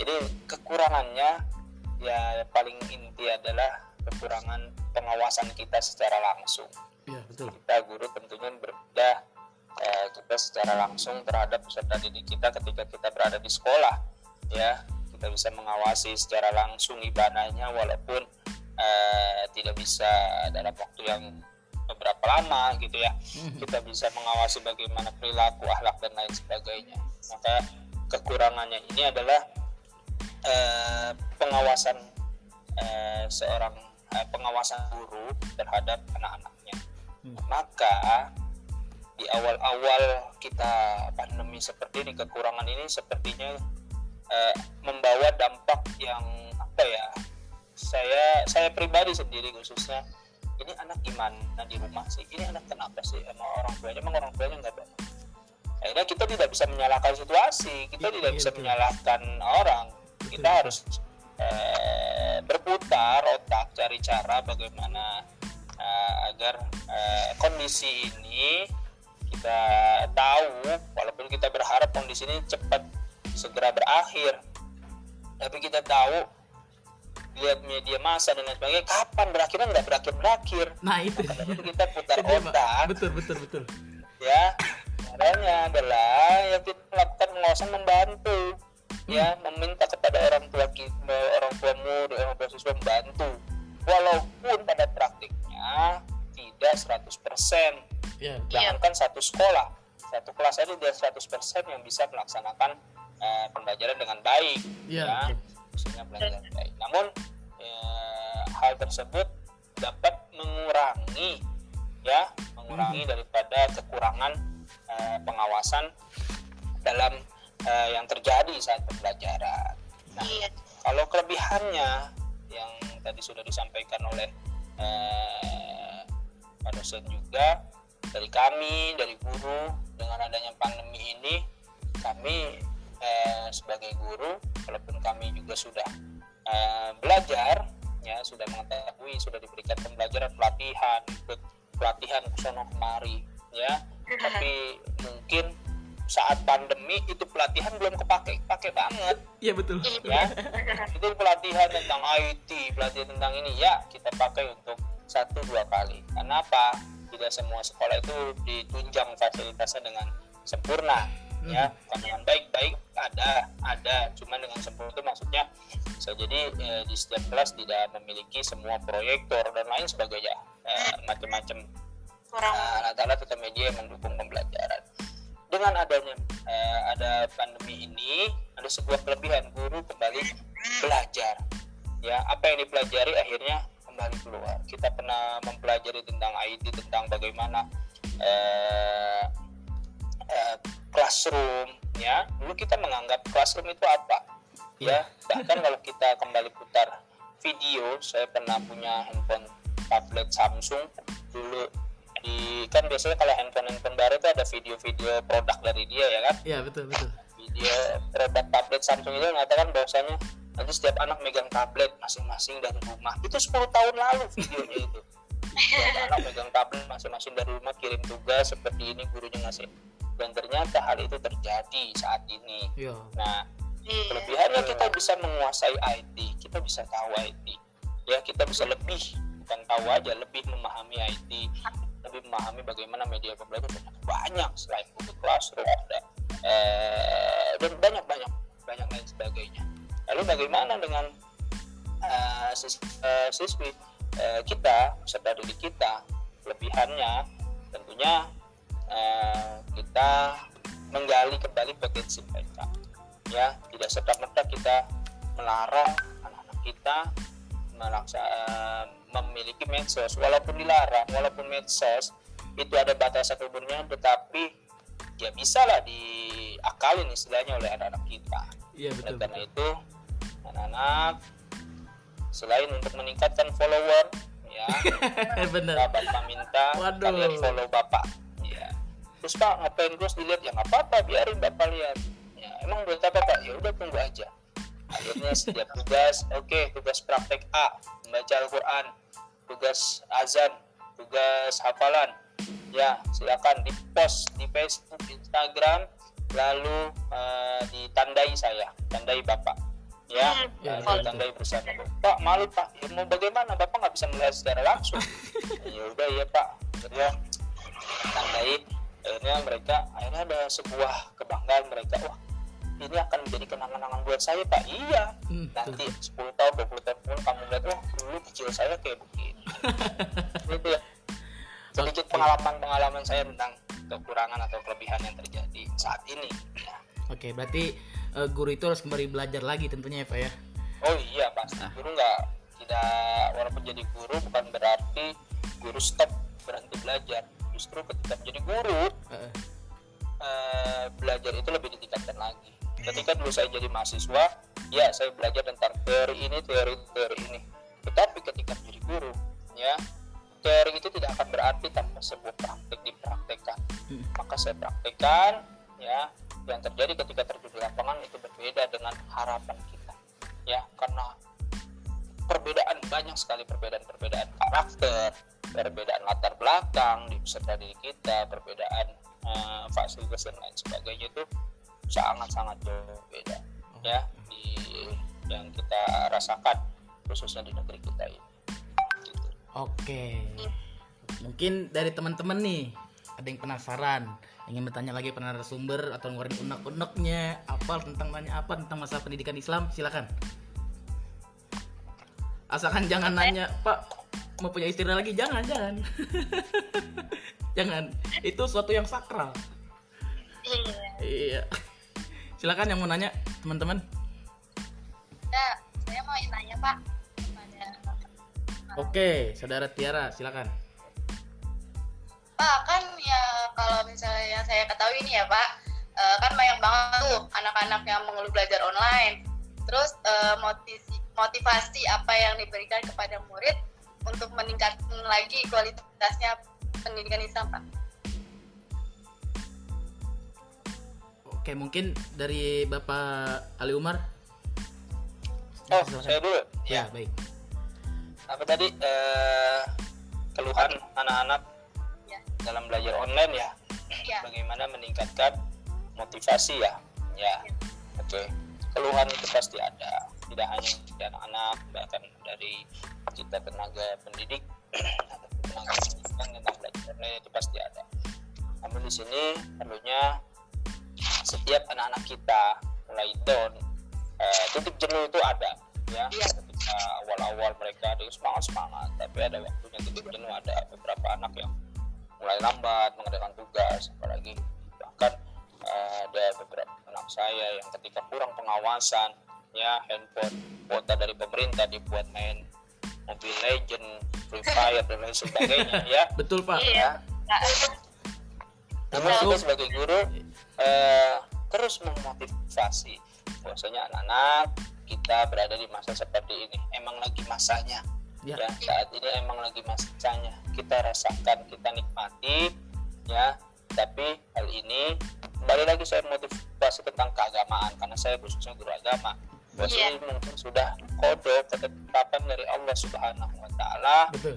Jadi kekurangannya ya paling inti adalah kekurangan pengawasan kita secara langsung. Iya, betul. kita guru tentunya berbeda eh, kita secara langsung terhadap peserta didik kita ketika kita berada di sekolah ya. Kita bisa mengawasi secara langsung ibadahnya walaupun eh, tidak bisa dalam waktu yang beberapa lama gitu ya. Kita bisa mengawasi bagaimana perilaku akhlak dan lain sebagainya. Maka kekurangannya ini adalah eh, pengawasan eh, seorang eh, pengawasan guru terhadap anak-anaknya. Maka di awal-awal kita pandemi seperti ini kekurangan ini sepertinya eh, membawa dampak yang apa ya saya saya pribadi sendiri khususnya ini anak gimana di rumah sih? Ini anak kenapa sih emang orang tuanya? Emang orang tuanya nggak baik akhirnya kita tidak bisa menyalahkan situasi kita Iya, tidak iya, bisa betul. menyalahkan orang kita harus eh, berputar otak cari cara bagaimana eh, agar eh, kondisi ini kita tahu walaupun kita berharap kondisi ini cepat segera berakhir tapi kita tahu lihat media massa dan lain sebagainya kapan berakhirnya nggak berakhir berakhir Nah, itu. Itu kita putar Itu otak Betul, betul, betul. ya caranya adalah ya kita melakukan pengawasan membantu ya meminta kepada orang tua kita orang tua murid orang tua siswa membantu. Walaupun pada praktiknya tidak 100% Ya, jangankan satu sekolah satu kelas aja dia 100% yang bisa melaksanakan eh, pembelajaran dengan baik. Iya, ya pelajaran baik. Namun eh, hal tersebut dapat mengurangi ya mengurangi daripada kekurangan eh, pengawasan dalam eh, yang terjadi saat pembelajaran. Nah iya. kalau kelebihannya yang tadi sudah disampaikan oleh eh, Pak dosen juga dari kami, dari guru dengan adanya pandemi ini kami eh, sebagai guru walaupun kami juga sudah eh, belajar ya sudah mengetahui sudah diberikan pembelajaran pelatihan ikut pelatihan ke sono kemari ya. Tapi mungkin saat pandemi itu pelatihan belum kepake pakai banget. Iya betul. ya. Itu pelatihan tentang IT pelatihan tentang ini. Ya kita pakai untuk satu dua kali. Karena apa? Tidak semua sekolah itu ditunjang fasilitasnya dengan sempurna. Ya bukan dengan baik-baik ada ada. Cuma dengan sempurna itu maksudnya bisa jadi eh, di setiap kelas tidak memiliki semua proyektor dan lain sebagainya. Eh, macam-macam. Nah, alat-alat atau media yang mendukung pembelajaran. Dengan adanya eh, ada pandemi ini, ada sebuah kelebihan guru kembali belajar. Ya, apa yang dipelajari akhirnya kembali keluar. Kita pernah mempelajari tentang IT, tentang bagaimana eh, eh, classroom, ya. Dulu kita menganggap classroom itu apa? Ya, bahkan kalau kita kembali putar video, saya pernah punya handphone tablet Samsung dulu di kan biasanya kalau handphone handphone baru itu ada video-video produk dari dia ya kan? Iya betul betul. video produk tablet Samsung itu mengatakan bahwasanya nanti setiap anak megang tablet masing-masing dari rumah. Itu 10 tahun lalu videonya itu. Setiap anak megang tablet masing-masing dari rumah kirim tugas seperti ini gurunya ngasih. Dan ternyata hal itu terjadi saat ini. Iya. nah iya. kelebihannya kita bisa menguasai IT kita bisa tahu IT ya kita bisa lebih bukan tahu aja lebih memahami IT lebih memahami bagaimana media pembelajaran ternyata banyak selain Google Classroom ada eh, dan banyak banyak banyak lain sebagainya. Lalu bagaimana dengan eh, eh, siswi eh, kita peserta didik kita kelebihannya? Tentunya eh, kita menggali kembali potensi mereka ya. Tidak serta merta kita melarang anak-anak kita melaksa, eh, memiliki medsos. Walaupun dilarang walaupun medsos itu ada batasan umurnya tetapi ya bisa lah diakalin istilahnya oleh anak-anak kita. Iya betul. karena itu anak-anak selain untuk meningkatkan follower ya [laughs] Bener. bapak minta Waduh. kalian follow bapak. Ya terus pak ngapain terus dilihat? Ya nggak apa-apa biarin bapak lihat. Ya emang buat apa pak? Ya udah tunggu aja. Akhirnya setiap tugas oke tugas praktek A membaca Al-Quran tugas azan tugas hafalan. Ya silakan di post di Facebook Instagram lalu eh, ditandai saya tandai bapak. Ya Ya, lalu betul. tandai bersama. Pak malu pak. Ya, mau bagaimana? Bapak nggak bisa melihat secara langsung. [laughs] Ya udah ya pak. Akhirnya tandai. Akhirnya mereka akhirnya ada sebuah kebanggaan mereka. Wah ini akan menjadi kenang-kenangan buat saya pak. Iya. Hmm, nanti 10 tahun 20 tahun pun kamu lihat wah dulu kecil saya kayak begini. [laughs] Itu ya. Sedikit pengalaman-pengalaman saya tentang kekurangan atau kelebihan yang terjadi saat ini. Ya. Oke, berarti eh, guru itu harus kembali belajar lagi tentunya ya Pak ya. oh iya pasti Ah. guru nggak tidak walaupun jadi guru bukan berarti guru stop berhenti belajar. Justru ketika menjadi guru Eh, eh, belajar itu lebih ditingkatkan lagi. Ketika dulu saya jadi mahasiswa, ya saya belajar tentang teori ini, teori teori ini. Tetapi ketika menjadi guru, ya teori itu tidak akan berarti tanpa sebuah praktek dipraktekkan. Hmm. Maka saya praktekkan, ya yang terjadi ketika terjun di lapangan itu berbeda dengan harapan kita, ya karena perbedaan banyak sekali perbedaan-perbedaan karakter, perbedaan latar belakang di peserta didik kita, perbedaan eh, fasilitas dan lain sebagainya itu sangat-sangat jauh beda ya di yang kita rasakan khususnya di negeri kita ini. Gitu. Oke. Mungkin dari teman-teman nih ada yang penasaran, ingin bertanya lagi pada narasumber atau ngeluarin unek-uneknya apa tentang tanya apa tentang masalah pendidikan Islam, silakan. Asalkan jangan nanya, Pak, mau punya istri lagi jangan, jangan. [laughs] jangan. Itu suatu yang sakral. iya Iya. Silakan yang mau nanya, teman-teman. ya saya mau nanya pak kepada Oke, saudara Tiara, silakan. Pak kan ya kalau misalnya yang saya ketahui ini ya Pak eh, kan banyak banget tuh anak-anak yang mengeluh belajar online. Terus eh, motivasi motivasi apa yang diberikan kepada murid untuk meningkatkan lagi kualitasnya pendidikan Islam Pak. Oke, mungkin dari Bapak Ali Umar. Oh, Silakan. saya dulu. Ya, baik. Apa tadi eh, keluhan anak-anak dalam belajar online ya Iya. bagaimana meningkatkan motivasi ya ya oke keluhan itu pasti ada tidak hanya dari anak-anak bahkan dari kita tenaga pendidik atau [clears throat] tenaga pendidikan tentang belajar online itu pasti ada namun di sini perlunya setiap anak-anak kita mulai down eh, titik jenuh itu ada ya Iya. ketika awal-awal mereka ada semangat semangat tapi ada waktunya titik jenuh ada beberapa anak yang mulai lambat mengerjakan tugas apalagi bahkan eh, ada beberapa anak saya yang ketika kurang pengawasan ya handphone kuota dari pemerintah dibuat main Mobile Legend, Free Fire dan lain sebagainya ya Betul Pak. Iya. Nah, namun kita sebagai guru eh, terus memotivasi. Bahwasanya anak-anak kita berada di masa seperti ini. Emang lagi masanya. Ya. ya saat ini emang lagi masanya. Kita rasakan kita nikmati ya. Tapi hal ini kembali lagi saya motivasi tentang keagamaan. Karena saya khususnya guru agama bahwasanya ini mungkin sudah kode ketetapan dari Allah Subhanahu Wa Taala di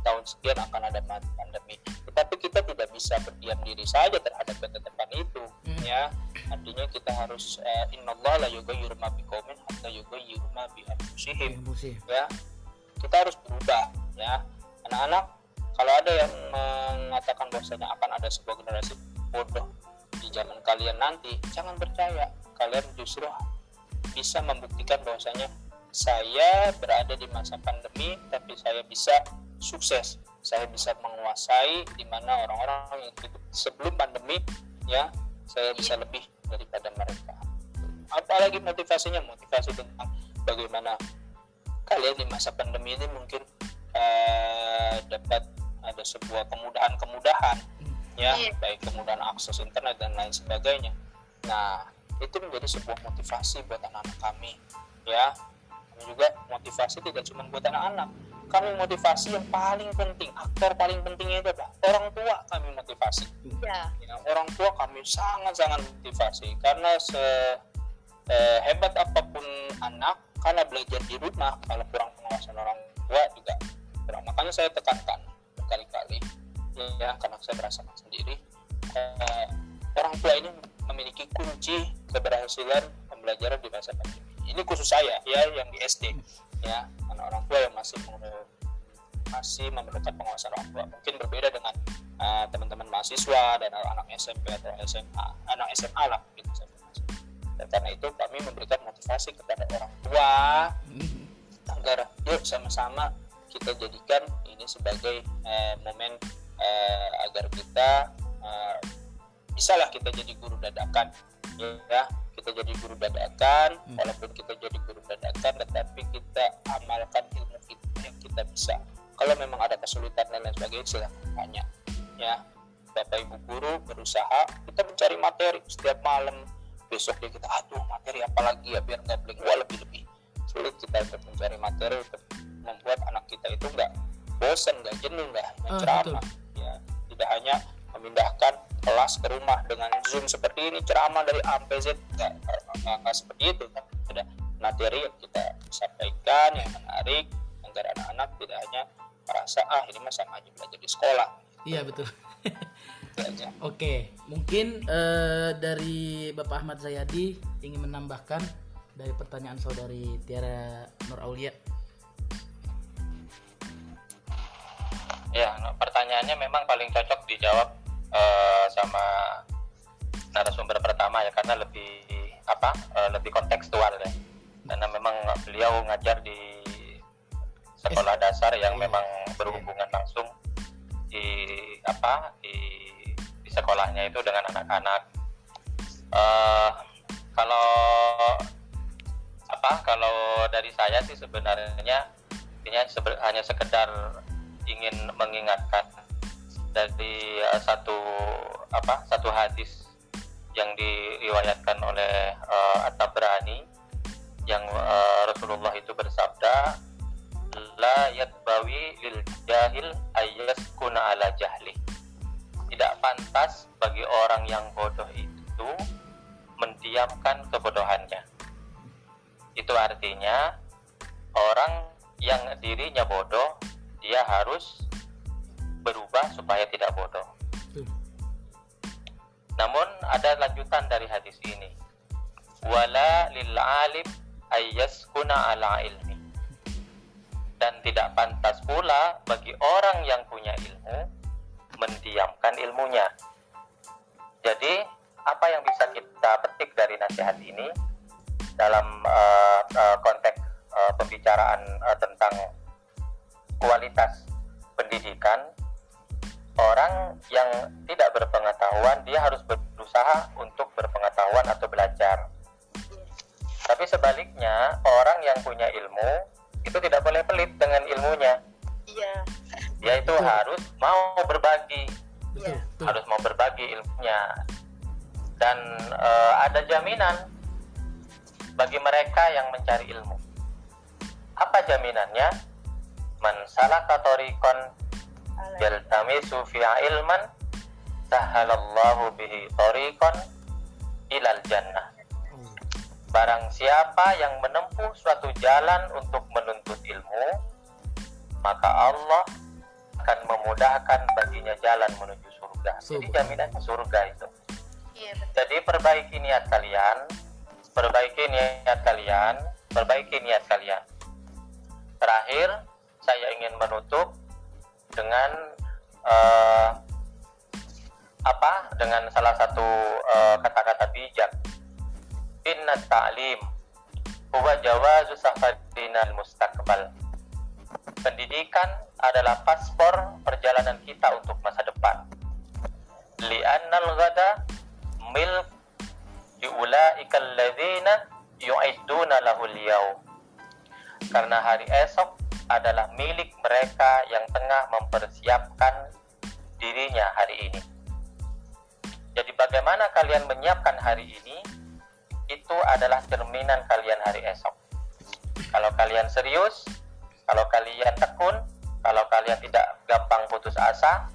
tahun sekian akan ada pandemi. Tetapi kita tidak bisa berdiam diri saja terhadap ketetapan itu Hmm. ya. Artinya kita harus uh, innallaha la yughayyiru ma biqaumin hatta yughayyiru ma bi anfusihim ya. Kita harus berubah ya. Anak-anak kalau ada yang mengatakan bahwasanya akan ada sebuah generasi bodoh di zaman kalian nanti jangan percaya. Kalian justru bisa membuktikan bahwasanya saya berada di masa pandemi tapi saya bisa sukses. Saya bisa menguasai di mana orang-orang yang hidup sebelum pandemi ya saya bisa lebih daripada mereka. Apalagi motivasinya motivasi tentang bagaimana kalian di masa pandemi ini mungkin eh, dapat ada sebuah kemudahan-kemudahan ya Iya. baik kemudahan akses internet dan lain sebagainya. Nah itu menjadi sebuah motivasi buat anak-anak kami ya. Kami juga motivasi tidak cuma buat anak-anak. Kami motivasi yang paling penting aktor paling pentingnya itu adalah orang tua kami motivasi. Iya. ya, orang tua kami sangat-sangat motivasi. Karena se eh, hebat apa pun anak karena belajar di rumah kalau kurang pengawasan orang tua juga kurang. Makanya saya tekankan berkali-kali ya karena saya merasakan sendiri eh, orang tua ini memiliki kunci keberhasilan pembelajaran di masa pandemi. Ini khusus saya ya yang di SD ya karena orang tua yang masih masih memerlukan pengawasan orang tua. Mungkin berbeda dengan uh, teman-teman mahasiswa dan anak SMP atau SMA anak SMA lah gitu dan karena itu kami memberikan motivasi kepada orang tua agar yuk sama-sama kita jadikan ini sebagai eh, momen eh, agar kita eh, bisalah kita jadi guru dadakan ya. Kita jadi guru dadakan Hmm. walaupun kita jadi guru dadakan tetapi kita amalkan ilmu kita yang kita bisa. Kalau memang ada kesulitan dan lain sebagainya silahkan tanya ya. Bapak ibu guru berusaha kita mencari materi. Setiap malam besok dia kita aduh materi apa lagi ya biar nggak blank. Wah lebih lebih sulit kita untuk mencari materi untuk membuat anak kita itu nggak bosan nggak jenuh nggak hanya Ah, ceramah ya. Tidak hanya memindahkan kelas ke rumah dengan zoom seperti ini ceramah dari A sampai Z nggak, nggak, seperti itu kan ada materi yang kita sampaikan yang menarik agar anak-anak tidak hanya merasa ah ini mah sama aja belajar di sekolah Iya betul. Oke, mungkin eh, dari Bapak Ahmad Zayadi ingin menambahkan dari pertanyaan saudari Tiara Nur Aulia. Ya, pertanyaannya memang paling cocok dijawab eh, sama narasumber pertama ya karena lebih apa eh, lebih kontekstual ya. Karena memang beliau ngajar di sekolah dasar yang memang berhubungan langsung di apa di, di sekolahnya itu dengan anak-anak. Eh, kalau apa kalau dari saya sih sebenarnya ini hanya sekedar ingin mengingatkan dari eh, satu apa satu hadis yang diriwayatkan oleh uh, At-Tabrani yang eh, Rasulullah itu bersabda la yatbawi lil jahil kuna ala jahli. Tidak pantas bagi orang yang bodoh itu mendiamkan kebodohannya. Itu artinya orang yang dirinya bodoh dia harus supaya tidak bodoh Namun ada lanjutan dari hadis ini. Wala lil alim ayyaskuna ala ilmi. Dan tidak pantas pula bagi orang yang punya ilmu mendiamkan ilmunya. Jadi, apa yang bisa kita petik dari nasihat ini dalam uh, uh, konteks uh, pembicaraan uh, tentang kualitas pendidikan orang yang tidak berpengetahuan dia harus berusaha untuk berpengetahuan atau belajar. Tapi sebaliknya orang yang punya ilmu itu tidak boleh pelit dengan ilmunya. Iya. Dia itu harus mau berbagi, betul, betul. harus mau berbagi ilmunya. Dan eh, ada jaminan bagi mereka yang mencari ilmu. Apa jaminannya? Man salaka tariqan yaltamisu ilman sahalallahu bihi tariqan ilal jannah. Barang siapa yang menempuh suatu jalan untuk menuntut ilmu, maka Allah akan memudahkan baginya jalan menuju surga. Jadi jaminannya surga itu. Iya betul. Jadi perbaiki niat kalian, perbaiki niat kalian, perbaiki niat kalian. Terakhir, saya ingin menutup dengan eh, apa? Dengan salah satu eh, kata-kata bijak. Inna ta'lim huwa jawazu safarinal mustaqbal. Pendidikan adalah paspor perjalanan kita untuk masa depan. Li'annal ghada milk diulaika alladzina yu'idduna lahul yaum. Karena hari esok adalah milik mereka yang tengah mempersiapkan dirinya hari ini. Jadi bagaimana kalian menyiapkan hari ini itu adalah cerminan kalian hari esok. Kalau kalian serius, kalau kalian tekun, kalau kalian tidak gampang putus asa,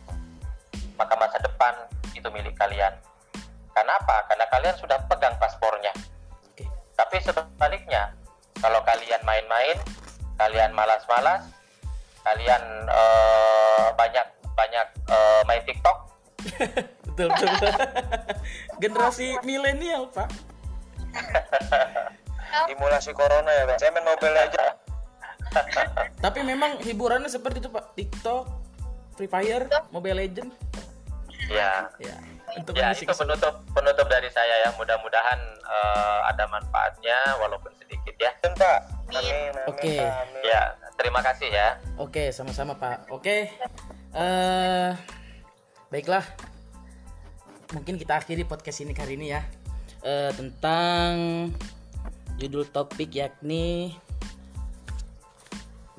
maka masa depan itu milik kalian. Kenapa? Karena kalian sudah pegang paspornya. Tapi sebaliknya, kalau kalian main-main, kalian malas-malas, kalian eh, banyak banyak eh, main TikTok, [laughs] betul betul. [laughs] Generasi milenial pak. [laughs] Simulasi corona ya, Pak. Saya main Mobile Legends. tapi memang hiburannya seperti itu pak. TikTok Free Fire Mobile Legend. Ya. ya untuk Ya itu penutup penutup dari saya ya. Mudah-mudahan eh, ada manfaatnya walaupun sedikit ya. Pak. Oke. Amin. Ya, terima kasih ya. Oke, sama-sama Pak. Oke, eh baiklah. Mungkin kita akhiri podcast ini kali ini ya Eh, tentang judul topik yakni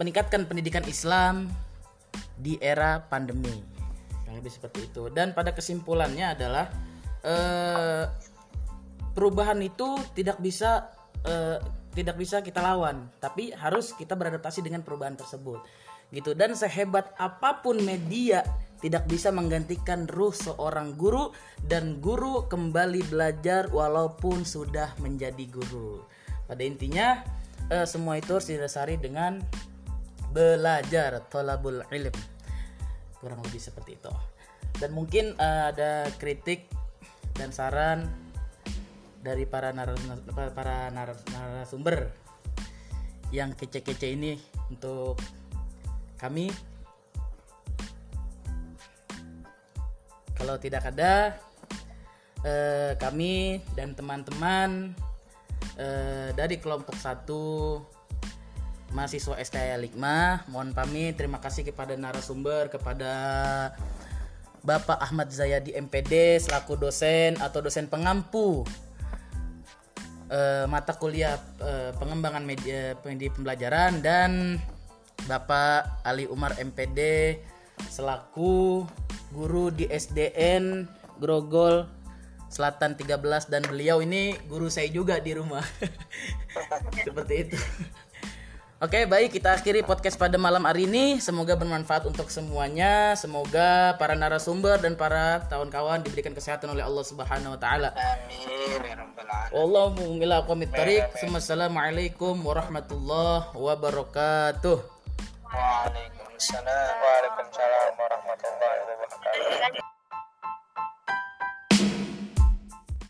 meningkatkan pendidikan Islam di era pandemi. Yang lebih seperti itu. Dan pada kesimpulannya adalah eh perubahan itu tidak bisa eh, tidak bisa kita lawan, tapi harus kita beradaptasi dengan perubahan tersebut. Gitu. Dan sehebat apa pun media tidak bisa menggantikan ruh seorang guru dan guru kembali belajar walaupun sudah menjadi guru. Pada intinya eh, semua itu harus didasari dengan belajar tolabul ilm kurang lebih seperti itu. Dan mungkin eh, ada kritik dan saran dari para naras para naras- narasumber yang kece-kece ini untuk kami. Kalau tidak ada eh, kami dan teman-teman eh, dari kelompok satu mahasiswa STI Likma mohon pamit terima kasih kepada narasumber kepada Bapak Ahmad Zayadi MPD selaku dosen atau dosen pengampu eh, mata kuliah eh, pengembangan media media pembelajaran dan Bapak Ali Umar MPD selaku guru di SDN Grogol Selatan 13 dan beliau ini guru saya juga di rumah. [laughs] Seperti itu. Oke, baik kita akhiri podcast pada malam hari ini. Semoga bermanfaat untuk semuanya. Semoga para narasumber dan para kawan-kawan diberikan kesehatan oleh Allah Subhanahu wa taala. Amin ya rabbal alamin. Wallahu ila. Assalamualaikum warahmatullahi wabarakatuh. Waalaikumsalam. Waalaikumsalam warahmatullahi wabarakatuh.